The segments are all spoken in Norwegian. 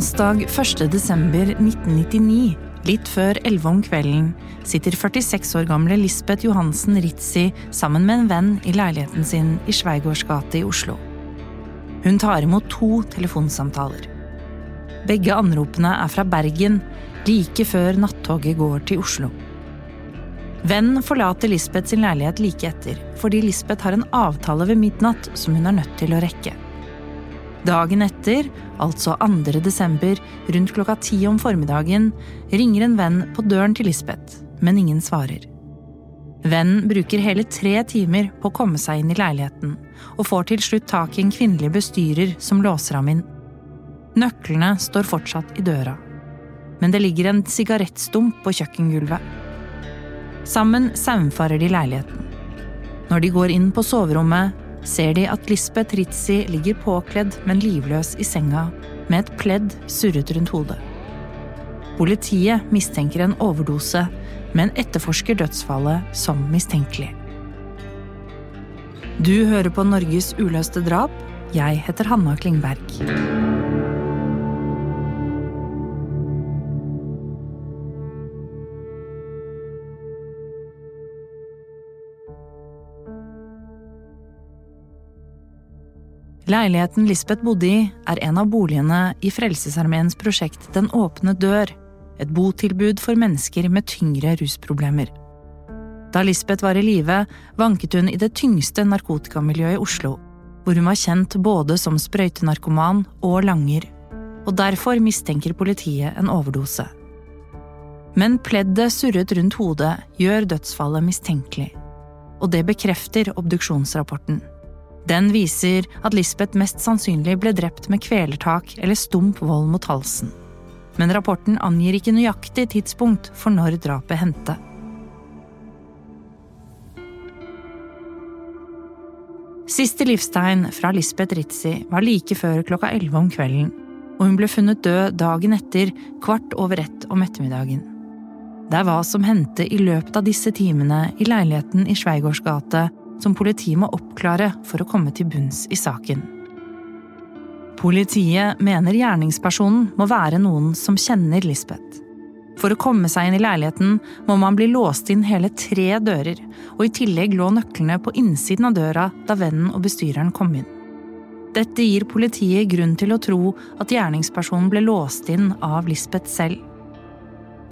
Onsdag 1. desember 1999, litt før 11 om kvelden, sitter 46 år gamle Lisbeth Johansen Ritzi sammen med en venn i leiligheten sin i Sveigårds gate i Oslo. Hun tar imot to telefonsamtaler. Begge anropene er fra Bergen, like før nattoget går til Oslo. Vennen forlater Lisbeth sin leilighet like etter, fordi Lisbeth har en avtale ved midnatt som hun er nødt til å rekke. Dagen etter, altså 2. desember, rundt klokka ti om formiddagen, ringer en venn på døren til Lisbeth, men ingen svarer. Vennen bruker hele tre timer på å komme seg inn i leiligheten, og får til slutt tak i en kvinnelig bestyrer som låser ham inn. Nøklene står fortsatt i døra, men det ligger en sigarettstump på kjøkkengulvet. Sammen saumfarer de leiligheten. Når de går inn på soverommet, ser de at Lisbeth Ritzi ligger påkledd, men livløs i senga, med et pledd surret rundt hodet. Politiet mistenker en overdose, men etterforsker dødsfallet som mistenkelig. Du hører på Norges uløste drap. Jeg heter Hanna Klingberg. Leiligheten Lisbeth bodde i, er en av boligene i Frelsesarmeens prosjekt Den åpne dør, et botilbud for mennesker med tyngre rusproblemer. Da Lisbeth var i live, vanket hun i det tyngste narkotikamiljøet i Oslo, hvor hun var kjent både som sprøytenarkoman og langer, og derfor mistenker politiet en overdose. Men pleddet surret rundt hodet gjør dødsfallet mistenkelig, og det bekrefter obduksjonsrapporten. Den viser at Lisbeth mest sannsynlig ble drept med kvelertak eller stump vold mot halsen. Men rapporten angir ikke nøyaktig tidspunkt for når drapet hendte. Siste livstegn fra Lisbeth Ritzi var like før klokka elleve om kvelden, og hun ble funnet død dagen etter, kvart over ett om ettermiddagen. Det er hva som hendte i løpet av disse timene i leiligheten i gate som politiet må oppklare for å komme til bunns i saken. Politiet mener gjerningspersonen må være noen som kjenner Lisbeth. For å komme seg inn i leiligheten må man bli låst inn hele tre dører, og i tillegg lå nøklene på innsiden av døra da vennen og bestyreren kom inn. Dette gir politiet grunn til å tro at gjerningspersonen ble låst inn av Lisbeth selv.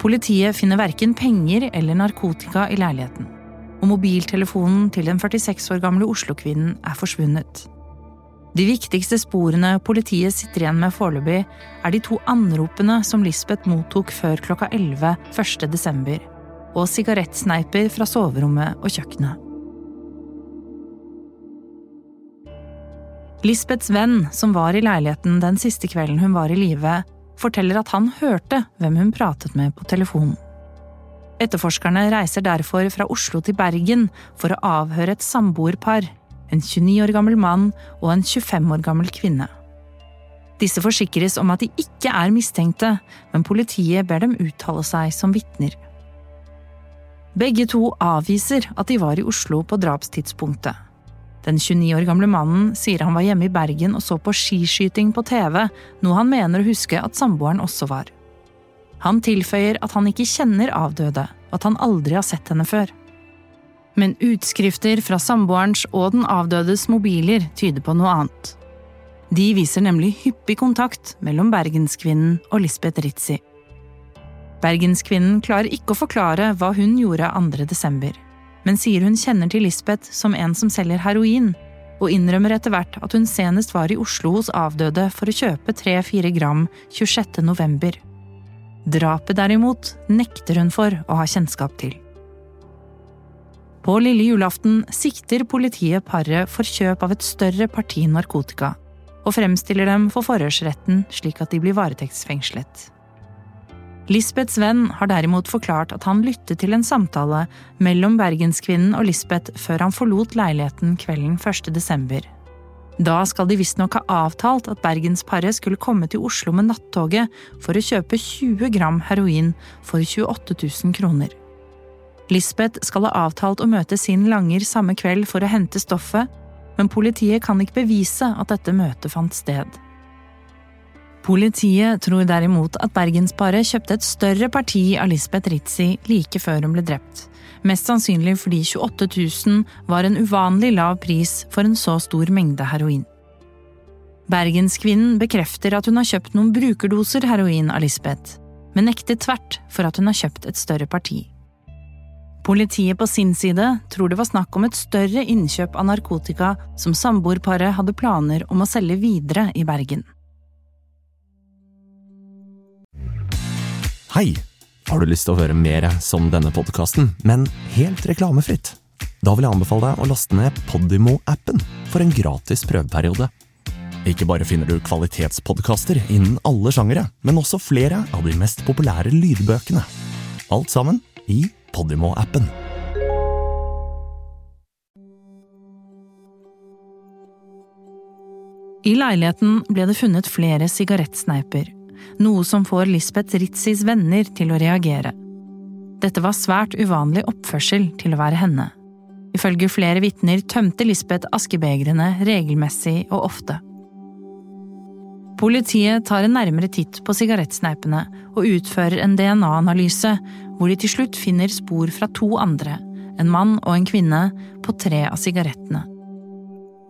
Politiet finner verken penger eller narkotika i leiligheten og mobiltelefonen til den 46 år gamle Oslo-kvinnen er forsvunnet. De viktigste sporene politiet sitter igjen med foreløpig, er de to anropene som Lisbeth mottok før klokka 11 1. desember, og sigarettsneiper fra soverommet og kjøkkenet. Lisbeths venn, som var i leiligheten den siste kvelden hun var i live, forteller at han hørte hvem hun pratet med på telefonen. Etterforskerne reiser derfor fra Oslo til Bergen for å avhøre et samboerpar, en 29 år gammel mann og en 25 år gammel kvinne. Disse forsikres om at de ikke er mistenkte, men politiet ber dem uttale seg som vitner. Begge to avviser at de var i Oslo på drapstidspunktet. Den 29 år gamle mannen sier han var hjemme i Bergen og så på skiskyting på TV, noe han mener å huske at samboeren også var. Han tilføyer at han ikke kjenner avdøde, og at han aldri har sett henne før. Men utskrifter fra samboerens og den avdødes mobiler tyder på noe annet. De viser nemlig hyppig kontakt mellom bergenskvinnen og Lisbeth Ritzi. Bergenskvinnen klarer ikke å forklare hva hun gjorde 2. desember, men sier hun kjenner til Lisbeth som en som selger heroin, og innrømmer etter hvert at hun senest var i Oslo hos avdøde for å kjøpe 3–4 gram 26. november. Drapet derimot nekter hun for å ha kjennskap til. På lille julaften sikter politiet paret for kjøp av et større parti narkotika, og fremstiller dem for forhørsretten slik at de blir varetektsfengslet. Lisbeths venn har derimot forklart at han lyttet til en samtale mellom bergenskvinnen og Lisbeth før han forlot leiligheten kvelden 1. desember. Da skal de visstnok ha avtalt at bergensparet skulle komme til Oslo med nattoget for å kjøpe 20 gram heroin for 28 000 kroner. Lisbeth skal ha avtalt å møte sin langer samme kveld for å hente stoffet, men politiet kan ikke bevise at dette møtet fant sted. Politiet tror derimot at bergensparet kjøpte et større parti av Lisbeth Ritzi like før hun ble drept. Mest sannsynlig fordi 28 000 var en uvanlig lav pris for en så stor mengde heroin. Bergenskvinnen bekrefter at hun har kjøpt noen brukerdoser heroin av Lisbeth, men nekter tvert for at hun har kjøpt et større parti. Politiet på sin side tror det var snakk om et større innkjøp av narkotika som samboerparet hadde planer om å selge videre i Bergen. Hei! Har du lyst til å høre mer som denne podkasten, men helt reklamefritt? Da vil jeg anbefale deg å laste ned Podimo-appen for en gratis prøveperiode. Ikke bare finner du kvalitetspodkaster innen alle sjangere, men også flere av de mest populære lydbøkene. Alt sammen i Podimo-appen. I leiligheten ble det funnet flere sigarettsneiper noe som får Lisbeth Ritzis venner til å reagere. Dette var svært uvanlig oppførsel til å være henne. Ifølge flere vitner tømte Lisbeth askebegrene regelmessig og ofte. Politiet tar en nærmere titt på sigarettsneipene og utfører en DNA-analyse, hvor de til slutt finner spor fra to andre, en mann og en kvinne, på tre av sigarettene.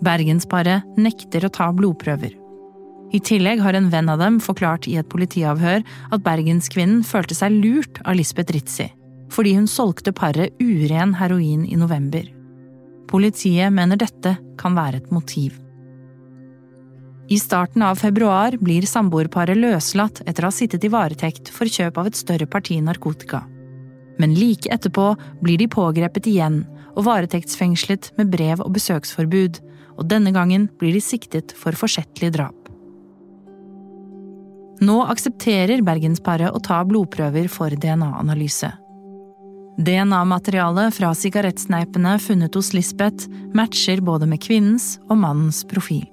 Bergensparet nekter å ta blodprøver. I tillegg har en venn av dem forklart i et politiavhør at bergenskvinnen følte seg lurt av Lisbeth Ritzi, fordi hun solgte paret uren heroin i november. Politiet mener dette kan være et motiv. I starten av februar blir samboerparet løslatt etter å ha sittet i varetekt for kjøp av et større parti narkotika. Men like etterpå blir de pågrepet igjen og varetektsfengslet med brev og besøksforbud, og denne gangen blir de siktet for forsettlig drap. Nå aksepterer bergensparet å ta blodprøver for DNA-analyse. DNA-materialet fra sigarettsneipene funnet hos Lisbeth matcher både med kvinnens og mannens profil.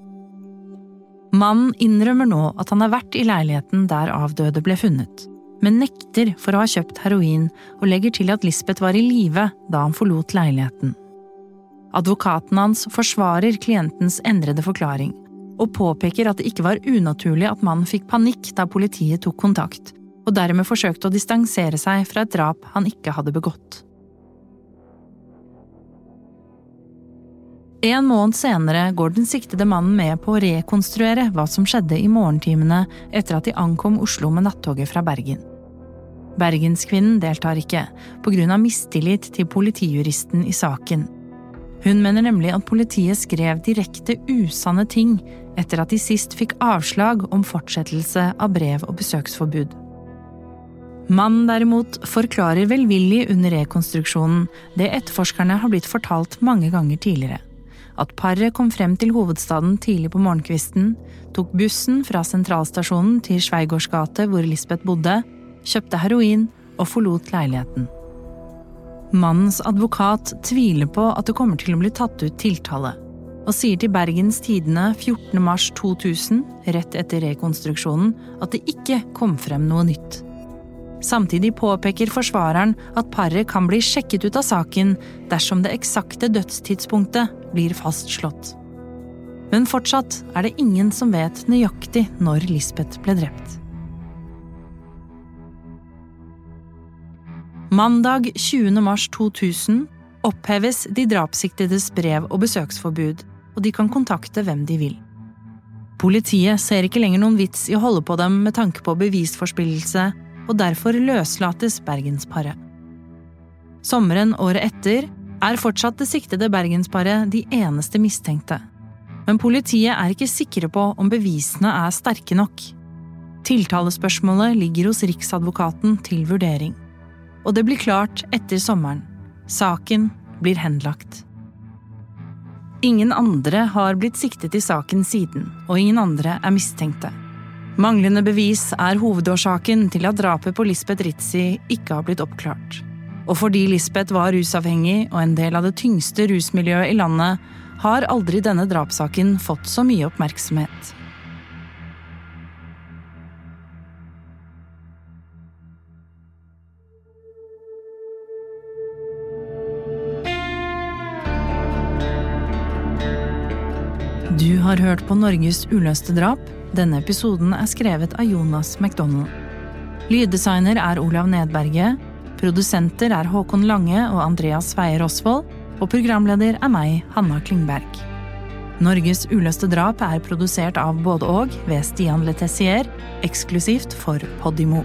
Mannen innrømmer nå at han har vært i leiligheten der avdøde ble funnet, men nekter for å ha kjøpt heroin og legger til at Lisbeth var i live da han forlot leiligheten. Advokaten hans forsvarer klientens endrede forklaring og påpeker at det ikke var unaturlig at mannen fikk panikk da politiet tok kontakt, og dermed forsøkte å distansere seg fra et drap han ikke hadde begått. En måned senere går den siktede mannen med på å rekonstruere hva som skjedde i morgentimene etter at de ankom Oslo med nattoget fra Bergen. Bergenskvinnen deltar ikke, av mistillit til politijuristen i saken. Hun mener nemlig at politiet skrev direkte usanne ting etter at de sist fikk avslag om fortsettelse av brev- og besøksforbud. Mannen derimot forklarer velvillig under rekonstruksjonen det etterforskerne har blitt fortalt mange ganger tidligere. At paret kom frem til hovedstaden tidlig på morgenkvisten, tok bussen fra sentralstasjonen til Sveigårds gate hvor Lisbeth bodde, kjøpte heroin og forlot leiligheten. Mannens advokat tviler på at det kommer til å bli tatt ut tiltale og sier til Bergens Tidende 14.3.2000, rett etter rekonstruksjonen, at det ikke kom frem noe nytt. Samtidig påpeker forsvareren at paret kan bli sjekket ut av saken dersom det eksakte dødstidspunktet blir fastslått. Men fortsatt er det ingen som vet nøyaktig når Lisbeth ble drept. Mandag 20. mars 2000 oppheves de drapssiktedes brev- og besøksforbud og de kan kontakte hvem de vil. Politiet ser ikke lenger noen vits i å holde på dem med tanke på bevisforspillelse, og derfor løslates bergensparet. Sommeren året etter er fortsatt det siktede bergensparet de eneste mistenkte. Men politiet er ikke sikre på om bevisene er sterke nok. Tiltalespørsmålet ligger hos Riksadvokaten til vurdering. Og det blir klart etter sommeren. Saken blir henlagt. Ingen andre har blitt siktet i saken siden, og ingen andre er mistenkte. Manglende bevis er hovedårsaken til at drapet på Lisbeth Ritzi ikke har blitt oppklart. Og fordi Lisbeth var rusavhengig og en del av det tyngste rusmiljøet i landet, har aldri denne drapssaken fått så mye oppmerksomhet. Har hørt på Norges uløste drap. Denne episoden er skrevet av Jonas McDonald. Lyddesigner er Olav Nedberget. Produsenter er Håkon Lange og Andreas Weier Osvold. Og programleder er meg, Hanna Klingberg. Norges uløste drap er produsert av både og ved Stian Letessier, eksklusivt for Podimo.